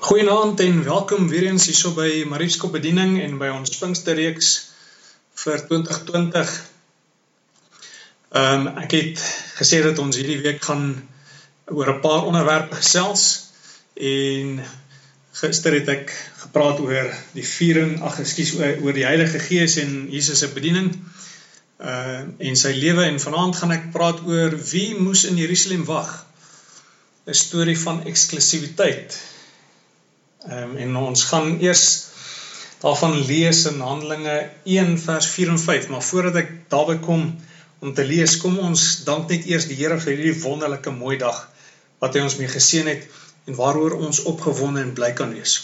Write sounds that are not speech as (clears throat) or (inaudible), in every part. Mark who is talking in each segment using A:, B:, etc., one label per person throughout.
A: Goeienaand en welkom weer eens hierso by Marieskop Bediening en by ons Pinksterreeks vir 2020. Ehm um, ek het gesê dat ons hierdie week gaan oor 'n paar onderwerpe gesels en gister het ek gepraat oor die viering, ag ekskuus oor, oor die Heilige Gees en Jesus se bediening. Uh en sy lewe en vanaand gaan ek praat oor wie moes in Jerusalem wag. 'n Storie van eksklusiwiteit Ehm um, en ons gaan eers daarvan lees in Handelinge 1 vers 4 en 5, maar voordat ek daarby kom om te lees, kom ons dank net eers die Here vir hierdie wonderlike mooi dag wat hy ons mee geseën het en waaroor ons opgewonde en bly kan wees.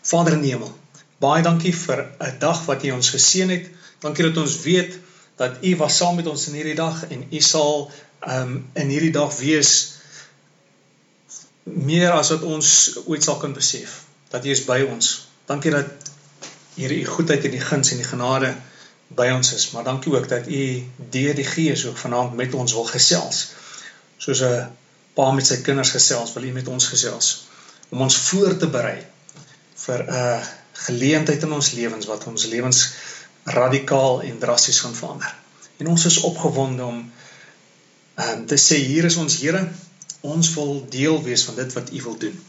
A: Vader in die hemel, baie dankie vir 'n dag wat U ons geseën het. Dankie dat ons weet dat U was saam met ons in hierdie dag en U sal um, in hierdie dag wees meer as wat ons ooit sal kan besef dat U is by ons. Dankie dat Here U goedheid en die guns en die genade by ons is, maar dankie ook dat U deur die Gees ook vanaand met ons wil gesels. Soos 'n pa met sy kinders gesels, wil U met ons gesels om ons voor te berei vir 'n geleentheid in ons lewens wat ons lewens radikaal en drasties gaan verander. En ons is opgewonde om um, te sê hier is ons Here, ons wil deel wees van dit wat U wil doen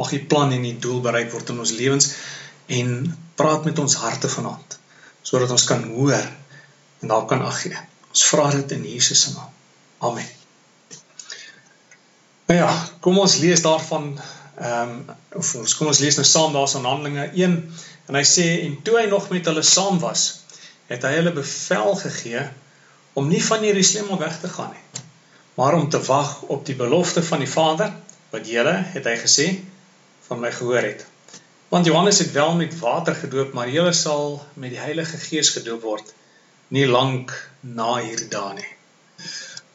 A: mag die plan en die doel bereik word in ons lewens en praat met ons harte vanaand sodat ons kan hoor en daar kan ag gee. Ons vra dit in Jesus se naam. Amen. Nou ja, kom ons lees daarvan ehm um, of ons kom ons lees nou saam daar's in Handelinge 1 en hy sê en toe hy nog met hulle saam was, het hy hulle bevel gegee om nie van Jerusalem af weg te gaan nie, maar om te wag op die belofte van die Vader wat julle het hy gesê van my gehoor het. Want Johannes het wel met water gedoop, maar julle sal met die Heilige Gees gedoop word nie lank na hierdaan nie.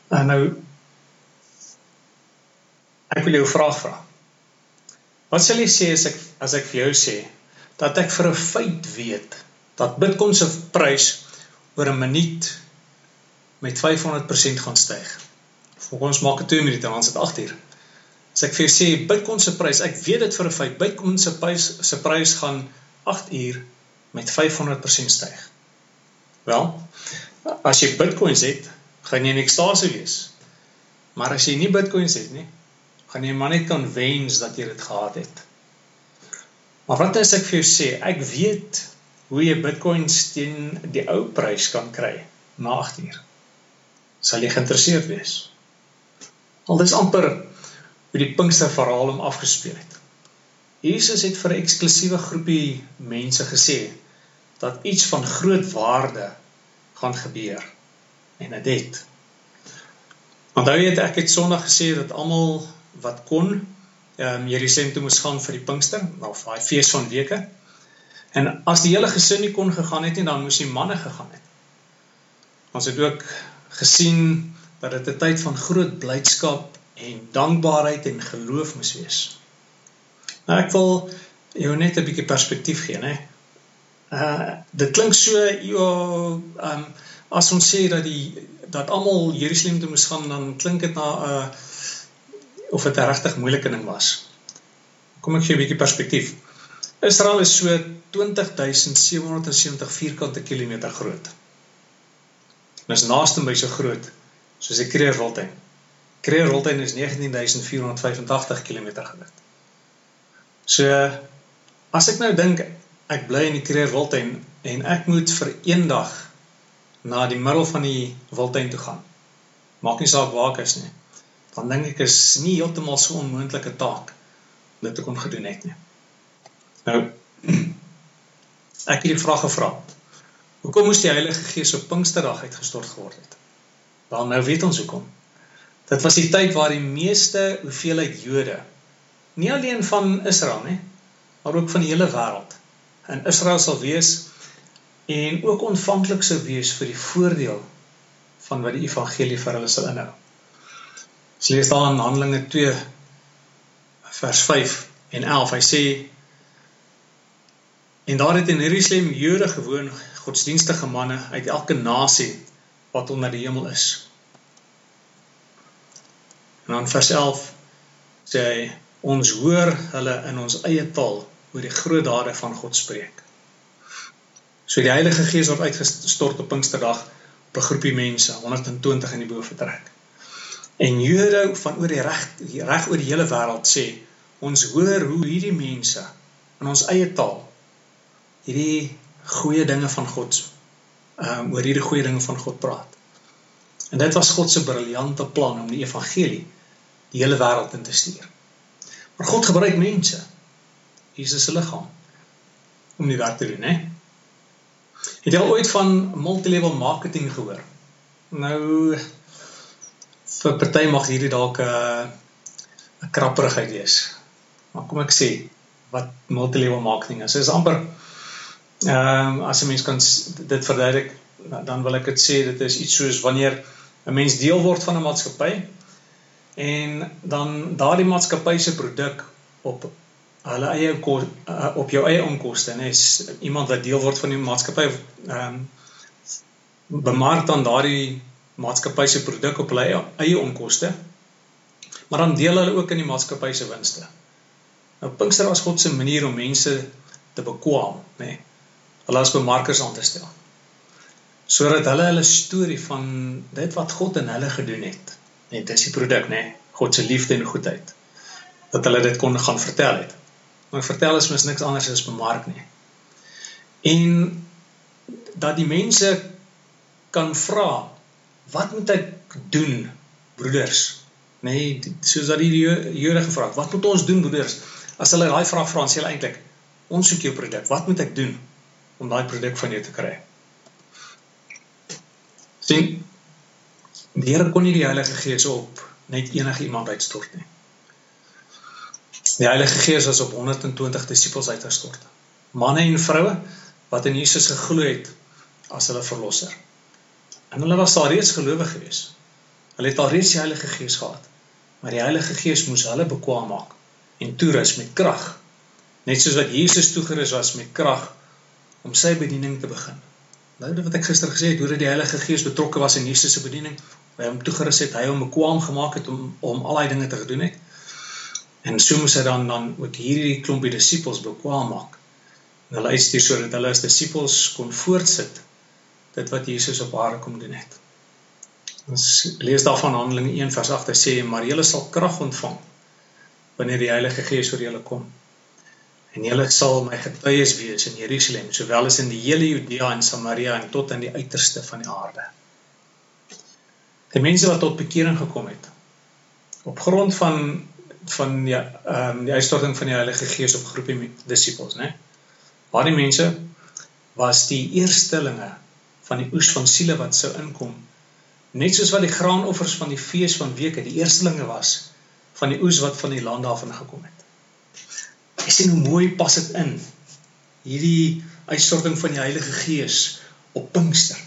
A: En nou ek wil jou 'n vraag vra. Wat sal jy sê as ek as ek vir jou sê dat ek vir 'n feit weet dat Bitcoin se prys oor 'n minuut met 500% gaan styg? Volgens maak dit 2 minute, dan is dit 8 uur. As ek vir jou sê Bitcoin se prys, ek weet dit vir 'n feit, Bitcoin se prys se prys gaan 8 uur met 500% styg. Wel, as jy Bitcoins het, gaan jy in ekstase wees. Maar as jy nie Bitcoins het nie, gaan jy maar net kan wens dat jy dit gehad het. Maar wat as ek vir jou sê, ek weet hoe jy Bitcoins teen die ou prys kan kry na 8 uur. Sal jy geïnteresseerd wees? Al dis amper hoe die Pinkster verhaal hom afgespeel het. Jesus het vir 'n eksklusiewe groepie mense gesê dat iets van groot waarde gaan gebeur en dit het. Onthou jy ek het Sondag gesê dat almal wat kon ehm um, Jerusalem toe moes gaan vir die Pinkster, nou vir daai fees van weke. En as die hele gesin nie kon gegaan het nie, dan moes die manne gegaan het. Ons het ook gesien dat dit 'n tyd van groot blydskap en dankbaarheid en geloof moet wees. Nou ek wil jou net 'n bietjie perspektief gee, né? Uh dit klink so ja, um as ons sê dat die dat almal Jerusalem toe moes gaan, dan klink dit na 'n uh, of dit regtig moeilike ding was. Kom ek gee 'n bietjie perspektief. Israel is so 20770 vierkante kilometer groot. Dit is naaste by so groot soos die Kreerwiltuin. Kreer Roltuin is 19485 km groot. So as ek nou dink ek bly in die Kreer Roltuin en ek moet vir een dag na die middel van die Wildtuin toe gaan. Maak nie saak waar ek is nie. Dan dink ek is nie heeltemal so onmoontlike taak om dit te kon gedoen het nie. Nou ek het die vraag gevra. Hoekom moes die Heilige Gees op Pinksterdag uitgestort geword het? Wel nou weet ons hoekom. Dit was die tyd waar die meeste hoeveelheid Jode nie alleen van Israel nie, maar ook van die hele wêreld in Israel sal wees en ook ontvanklik sou wees vir die voordeel van wat die evangelie vir hulle sal inhou. Ons lees daar in Handelinge 2 vers 5 en 11. Hy sê en daar het in Jerusalem Jode gewoon, godsdienstige manne uit elke nasie wat onder die hemel is. En dan vers 11 sê hy ons hoor hulle in ons eie taal oor die groot dade van God spreek. So die Heilige Gees word uitgestort op Pinksterdag op 'n groepie mense, 120 in die boefretrek. En Jode van oor die reg reg oor die hele wêreld sê, ons hoor hoe hierdie mense in ons eie taal hierdie goeie dinge van God ehm um, oor hierdie goeie dinge van God praat. En dit was God se briljante plan om die evangelie die hele wêreld in te stuur. Maar God gebruik mense. Jesus se liggaam om die werk te doen, hè? Het jy al ooit van multilevel marketing gehoor? Nou vir party mag hierdie dalk 'n uh, 'n krapperigheid wees. Maar kom ek sê wat multilevel marketing is. Dit is amper ehm um, as 'n mens kan dit verduidelik, dan wil ek dit sê dit is iets soos wanneer 'n mens deel word van 'n maatskappy en dan daardie maatskappy se produk op hulle eie uh, op jou eie onkoste en is iemand wat deel word van die maatskappy ehm um, bemark dan daardie maatskappy se produk op hulle eie, eie onkoste maar dan deel hulle ook in die maatskappy se winste. Nou Pinkster was God se manier om mense te bekwam, nê. Nee, hulle as bemarkers aan te stel. Sodat hulle hulle storie van dit wat God in hulle gedoen het, net dis die produk, nê, nee, God se liefde en goedheid, dat hulle dit kon gaan vertel het. Maar vertel is mos niks anders as bemark nie. En dat die mense kan vra, wat moet ek doen, broeders? Nee, soos dat die Jode gevra het, wat moet ons doen, broeders? As hulle daai vraag vra, sê hulle eintlik, ons soek jou produk. Wat moet ek doen om daai produk van jou te kry? Sien, die Here kon nie die Heilige Gees op net enige iemand uitstort nie. Die Heilige Gees was op 120 disippels uitgestort. Manne en vroue wat in Jesus geglo het as hulle verlosser. En hulle was al reeds gelowig gewees. Hulle het al reeds die Heilige Gees gehad. Maar die Heilige Gees moes hulle bekwam maak en toerus met krag. Net soos wat Jesus toegerus was met krag om sy bediening te begin. Nou wat ek gister gesê het, hoe dat die Heilige Gees betrokke was in Jesus se bediening, hy hom toegerus het, hy hom bekwam gemaak het om om al daai dinge te gedoen het. En so moes hy dan dan ook hierdie klompie disippels bekwam maak. En hulle uitstuur sodat hulle as disippels kon voortsit dit wat Jesus op aarde kom doen het. Ons lees daarvan Handelinge 1 vers 8 sê maar julle sal krag ontvang wanneer die Heilige Gees oor julle kom. En julle sal my getuies wees in Jerusalem, sowel as in die hele Judea en Samaria en tot aan die uiterste van die aarde. Die mense wat tot bekering gekom het op grond van van ja ehm um, die uitstorting van die Heilige Gees op groepie disippels, né? Waar die mense was die eerstelinge van die oes van siele wat sou inkom. Net soos wat die graanoffers van die fees van weke die eerstelinge was van die oes wat van die land af ingekom het. Jy sien hoe mooi pas dit in. Hierdie uitstorting van die Heilige Gees op Pinkster.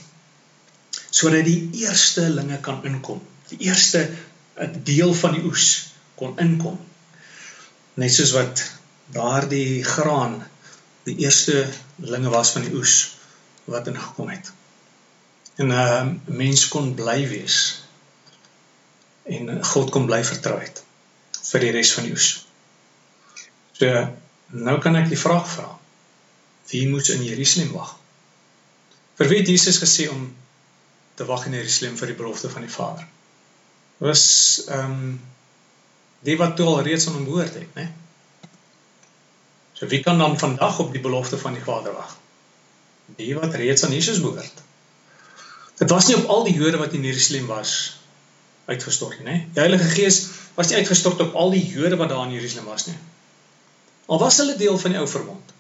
A: Sodat die eerstelinge kan inkom. Die eerste deel van die oes kon inkom. Net soos wat daardie graan die eerste linge was van die oes wat ingekom het. En 'n uh, mens kon bly wees en God kon bly vertrou het vir die res van die oes. So nou kan ek die vraag vra. Wie moet in Jerusalem wag? Vir wie het Jesus gesê om te wag in Jerusalem vir die belofte van die Vader? Was ehm um, die wat toe al reeds aan hom behoort het, né? So wie kan dan vandag op die belofte van die Vader wag? Die wat reeds aan Jesus behoort. Dit was nie op al die Jode wat in Jerusalem was uitgestort nie, né? Die Heilige Gees was nie uitgestort op al die Jode wat daar in Jerusalem was nie. Al was hulle deel van die ou verbond.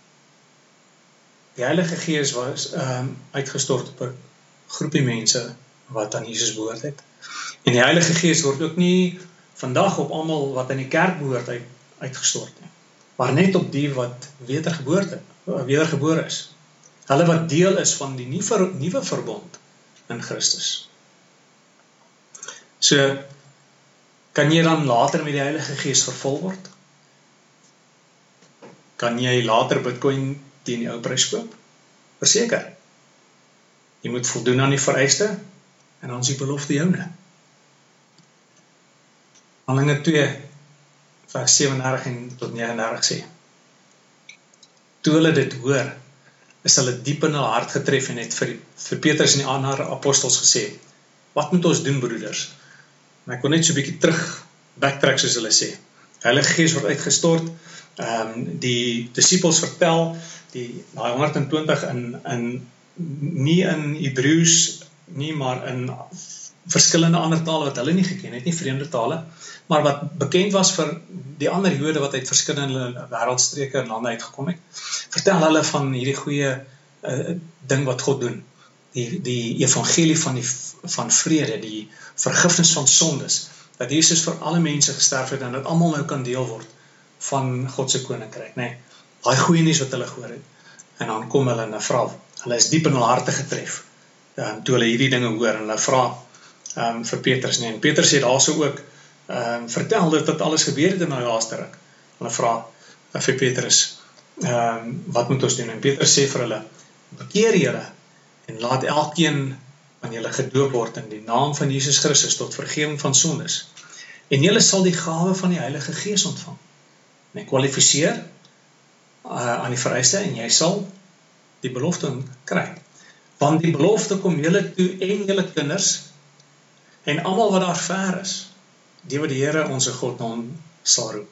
A: Die Heilige Gees was ehm um, uitgestort op 'n groepie mense wat aan Jesus behoort het. En die Heilige Gees word ook nie vandag op almal wat in die kerk behoort uit, uitgestort nie. Maar net op die wat wedergeboorte wedergebore is. Hulle wat deel is van die nuwe nuwe verbond in Christus. So kan jy dan later met die Heilige Gees vervul word? Kan jy later Bitcoin teen die ou prys koop? Verseker. Jy moet voldoen aan die vereiste en dan is die belofte joune. Handelinge 2 vers 37 en tot 39 sê. Toe hulle dit hoor, is hulle diep in hulle hart getref en het vir vir Petrus en die ander apostels gesê: "Wat moet ons doen, broeders?" En ek wil net so 'n bietjie terug backtrack soos hulle sê. Heilige Gees word uitgestort. Ehm um, die disippels vertel die daai 120 in in nie in Hebreëus nie, maar in verskillende ander tale wat hulle nie geken het nie, vreemde tale, maar wat bekend was vir die ander Jode wat uit verskillende wêreldstreke en lande uitgekom het. Vertel hulle van hierdie goeie uh, ding wat God doen. Die die evangelie van die van vrede, die vergifnis van sondes dat Jesus vir alle mense gesterf het en dat almal nou kan deel word van God se koninkryk, nê. Nee, Daai goeie nuus wat hulle gehoor het. En dan kom hulle en vra, hulle is diep in hul harte getref. Ehm um, toe hulle hierdie dinge hoor en hulle vra ehm um, vir Petrus. Nee, en Petrus sê daarso ook ehm um, vertel dit dat alles gebeur het in daai laaste ruk. Hulle vra uh, vir Petrus, ehm um, wat moet ons doen? En Petrus sê vir hulle, bekeer julle en laat elkeen wanneer julle gedoop word in die naam van Jesus Christus tot vergifnis van sondes en julle sal die gawe van die Heilige Gees ontvang. En kwalifiseer uh, aan die vereiste en jy sal die belofte kry. Want die belofte kom julle toe en julle kinders en almal wat daar ver is, die wat die Here ons God na hom sal roep.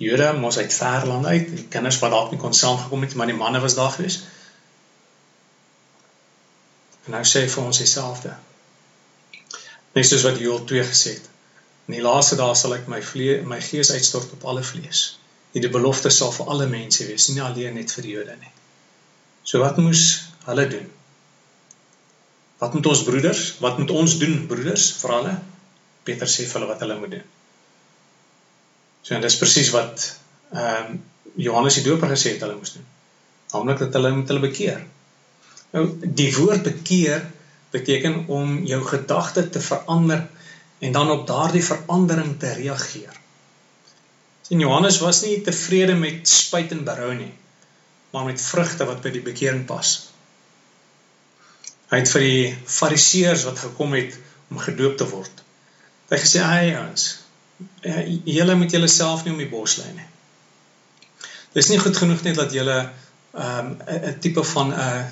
A: Jode mos uit ver lande uit, die kinders wat dalk nie kon saamgekom het, maar die manne was daar gewees. En nou sê hy vir ons dieselfde. Net soos wat Joël 2 gesê het. In die laaste dae sal ek my vlee, my gees uitstort op alle vlees. Hierdie belofte sal vir alle mense wees, nie alleen net vir die Jode nie. So wat moes hulle doen? Wat moet ons broeders, wat moet ons doen broeders vir hulle? Petrus sê vir hulle wat hulle moet doen. So en dis presies wat ehm um, Johannes die Doper gesê het hulle moes doen. Naamlik dat hulle moet hulle bekeer. Nou die woord bekeer beteken om jou gedagte te verander en dan op daardie verandering te reageer. Sien Johannes was nie tevrede met spyt en berou nie, maar met vrugte wat by die bekering pas. Hy het vir die fariseërs wat gekom het om gedoop te word. Hy gesê: "Ag ons, julle moet julleself nie om die bos lei nie. Dis nie goed genoeg net dat julle 'n um, tipe van 'n uh,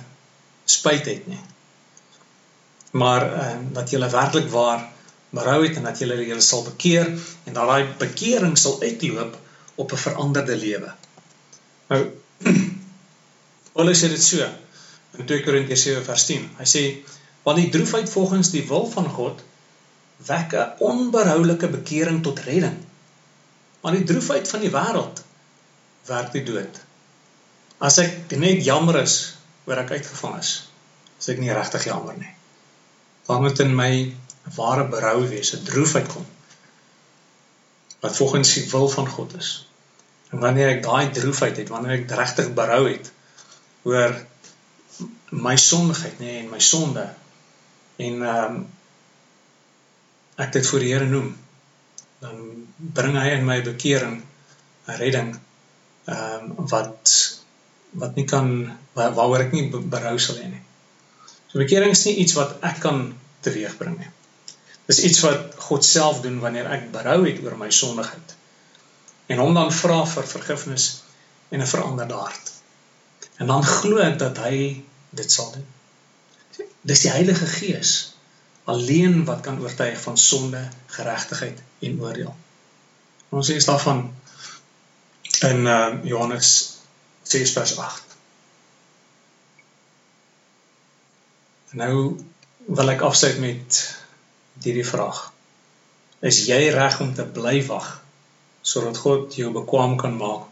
A: spyt het nie. Maar uh, dat jy werklik waar berou het en dat jy julle sal bekeer en dat daai bekering sal uitloop op 'n veranderde lewe. Nou (clears throat) Paulus sê dit so in 2 Korintiërs 7 vers 10. Hy sê want die droefheid volgens die wil van God wek 'n onberoulike bekering tot redding. Maar die droefheid van die wêreld werk die dood. As ek net jammer is oor ek uitgevang is. As ek nie regtig jammer nie. Dan moet in my ware berou wees, 'n droefheid kom. Wat volgens die wil van God is. En wanneer ek daai droefheid het, wanneer ek regtig berou het oor my sondigheid, nê, en my sonde en ehm um, ek dit voor die Here noem, dan bring hy in my bekering 'n redding ehm um, wat wat nie kan waar, waaroor ek nie berou sal hê nie. So bekering is nie iets wat ek kan teweegbring nie. Dis iets wat God self doen wanneer ek berou het oor my sondigheid. En hom dan vra vir vergifnis en 'n veranderde hart. En dan glo ek dat hy dit sal doen. Dis die Heilige Gees alleen wat kan oortuig van sonde, geregtigheid en oordeel. Ons sê daarvan in uh, Johannes 6 vers 8. Nou wil ek afsluit met hierdie vraag. Is jy reg om te bly wag sodat God jou bekwam kan maak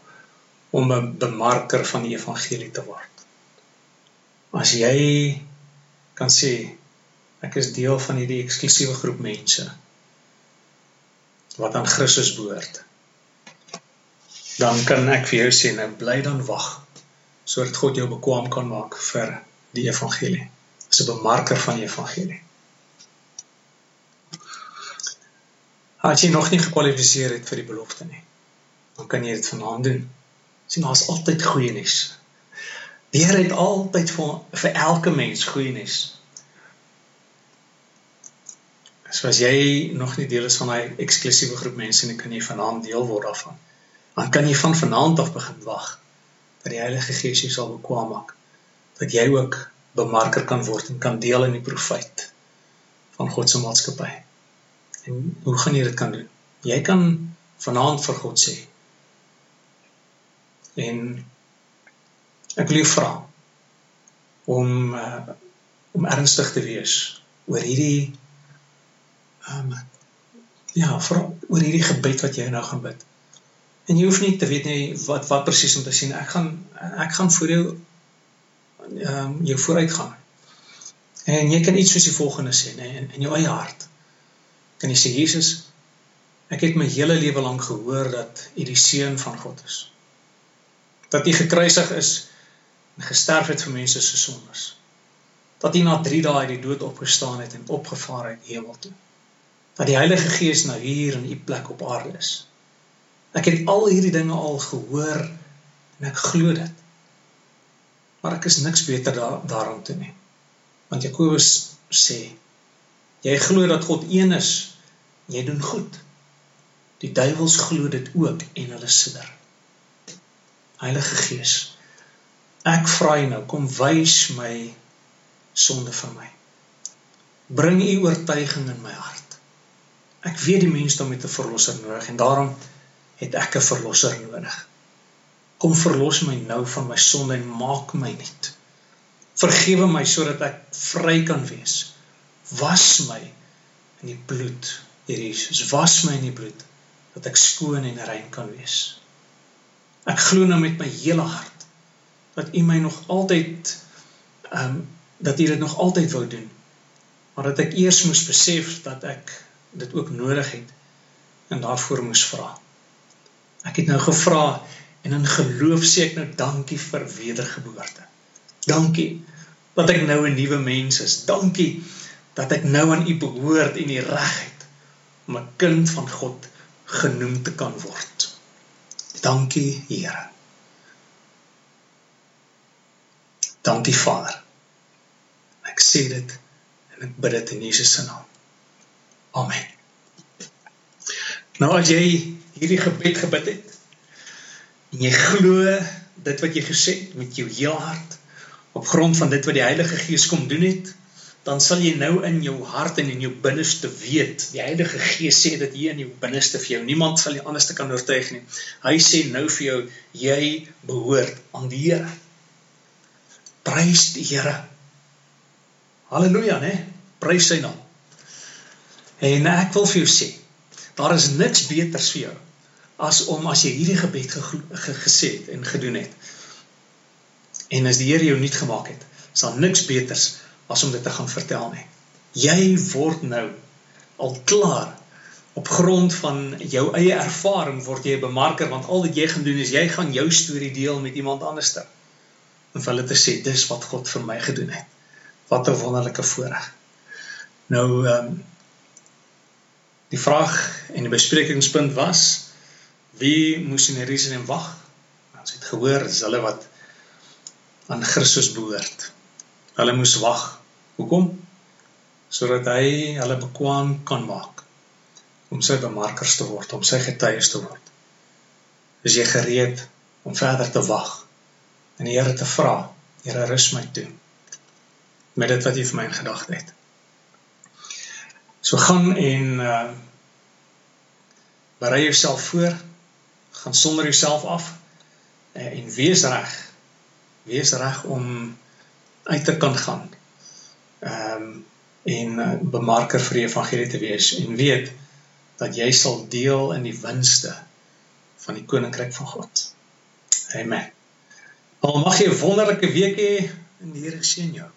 A: om 'n bemarker van die evangelie te word? As jy kan sê ek is deel van hierdie eksklusiewe groep mense wat aan Christus behoort dan kan ek vir jou sê nou bly dan wag sodat God jou bekwam kan maak vir die evangelie. Dis 'n bemarker van die evangelie. As jy nog nie gekwalifiseer het vir die belofte nie, dan kan jy dit vanaand doen. Sien, daar's altyd goeie nuus. Die Here het altyd vir vir elke mens goeie nuus. So as jy nog nie deel is van daai eksklusiewe groep mense en kan jy vanaand deel word daarvan. Dan kan jy van vanaand af begin wag dat die Heilige Gees jou sal bekwam maak dat jy ook bemarker kan word en kan deel in die profeet van God se maatskappy. En hoe gaan jy dit kan doen? Jy kan vanaand vir God sê. En ek wil jou vra om uh, om ernstig te wees oor hierdie ehm um, ja, vir oor hierdie gebed wat jy nou gaan bid. En jy hoef nie te weet nie wat wat presies om te sien. Ek gaan ek gaan vir jou ehm um, jou vooruit gaan. En jy kan iets soos die volgende sê, nê, in, in jou eie hart. Kan jy sê Jesus, ek het my hele lewe lank gehoor dat U die seun van God is. Dat U gekruisig is en gesterf het vir mense se sondes. Dat U na 3 dae uit die dood opgestaan het en opgevaar het hemel toe dat die Heilige Gees nou hier in u plek op aarde is. Ek het al hierdie dinge al gehoor en ek glo dit. Maar ek is niks beter da daarom toe nie. Want Jakobus sê jy glo dat God een is, jy doen goed. Die duiwels glo dit ook en hulle sidder. Heilige Gees, ek vra U nou, kom wys my sonde vir my. Bring U oortuiging in my hart. Ek weet die mens dan met 'n verlosser nodig en daarom het ek 'n verlosser nodig. Kom verlos my nou van my sonde en maak my nuut. Vergewe my sodat ek vry kan wees. Was my in die bloed, Here Jesus. Was my in die bloed dat ek skoon en rein kan wees. Ek glo nou met my hele hart dat U my nog altyd ehm um, dat U dit nog altyd wou doen. Maar dat ek eers moes besef dat ek dit ook nodig het en daarvoor moes vra. Ek het nou gevra en in geloof sê ek nou dankie vir wedergeboorte. Dankie dat ek nou 'n nuwe mens is. Dankie dat ek nou aan U behoort en die reg het om 'n kind van God genoem te kan word. Dankie Here. Dankie Vader. Ek sê dit en ek bid dit in Jesus se naam. Amen. Nou as jy hierdie gebed gebid het en jy glo dit wat jy gesê het met jou heel hart op grond van dit wat die Heilige Gees kom doen het, dan sal jy nou in jou hart en in jou binneste weet. Die Heilige Gees sê dit hier in jou binneste vir jou. Niemand sal jy anders te kan oortuig nie. Hy sê nou vir jou jy behoort aan die Here. Prys die Here. Halleluja, né? Prys sy naam. En ek wil vir jou sê, daar is niks beters vir jou as om as jy hierdie gebed ge, ge, gesê het en gedoen het. En as die Here jou nuut gemaak het, is daar niks beters as om dit te gaan vertel nie. Jy word nou al klaar op grond van jou eie ervaring word jy 'n bemarker want al wat jy gaan doen is jy gaan jou storie deel met iemand anderste. En vir hulle te sê dis wat God vir my gedoen het. Wat 'n wonderlike voorreg. Nou ehm um, Die vraag en die besprekingspunt was wie moes in Jerusalem wag? Ons het gehoor dis hulle wat aan Christus behoort. Hulle moes wag. Hoekom? Sodat hy hulle bekwam kan maak om sy bemarkers te word, om sy getuies te word. Is jy gereed om verder te wag en die Here te vra, Here rus my toe met dit wat jy vir my in gedagte het. So gaan en uh berei jouself voor, gaan sonder jouself af uh, en wees reg. Wees reg om uit te kan gaan. Ehm um, en uh, bemarker vir die evangelie te wees en weet dat jy sal deel in die winste van die koninkryk van God. Amen. Al mag jy 'n wonderlike week hê en die Here seën jou.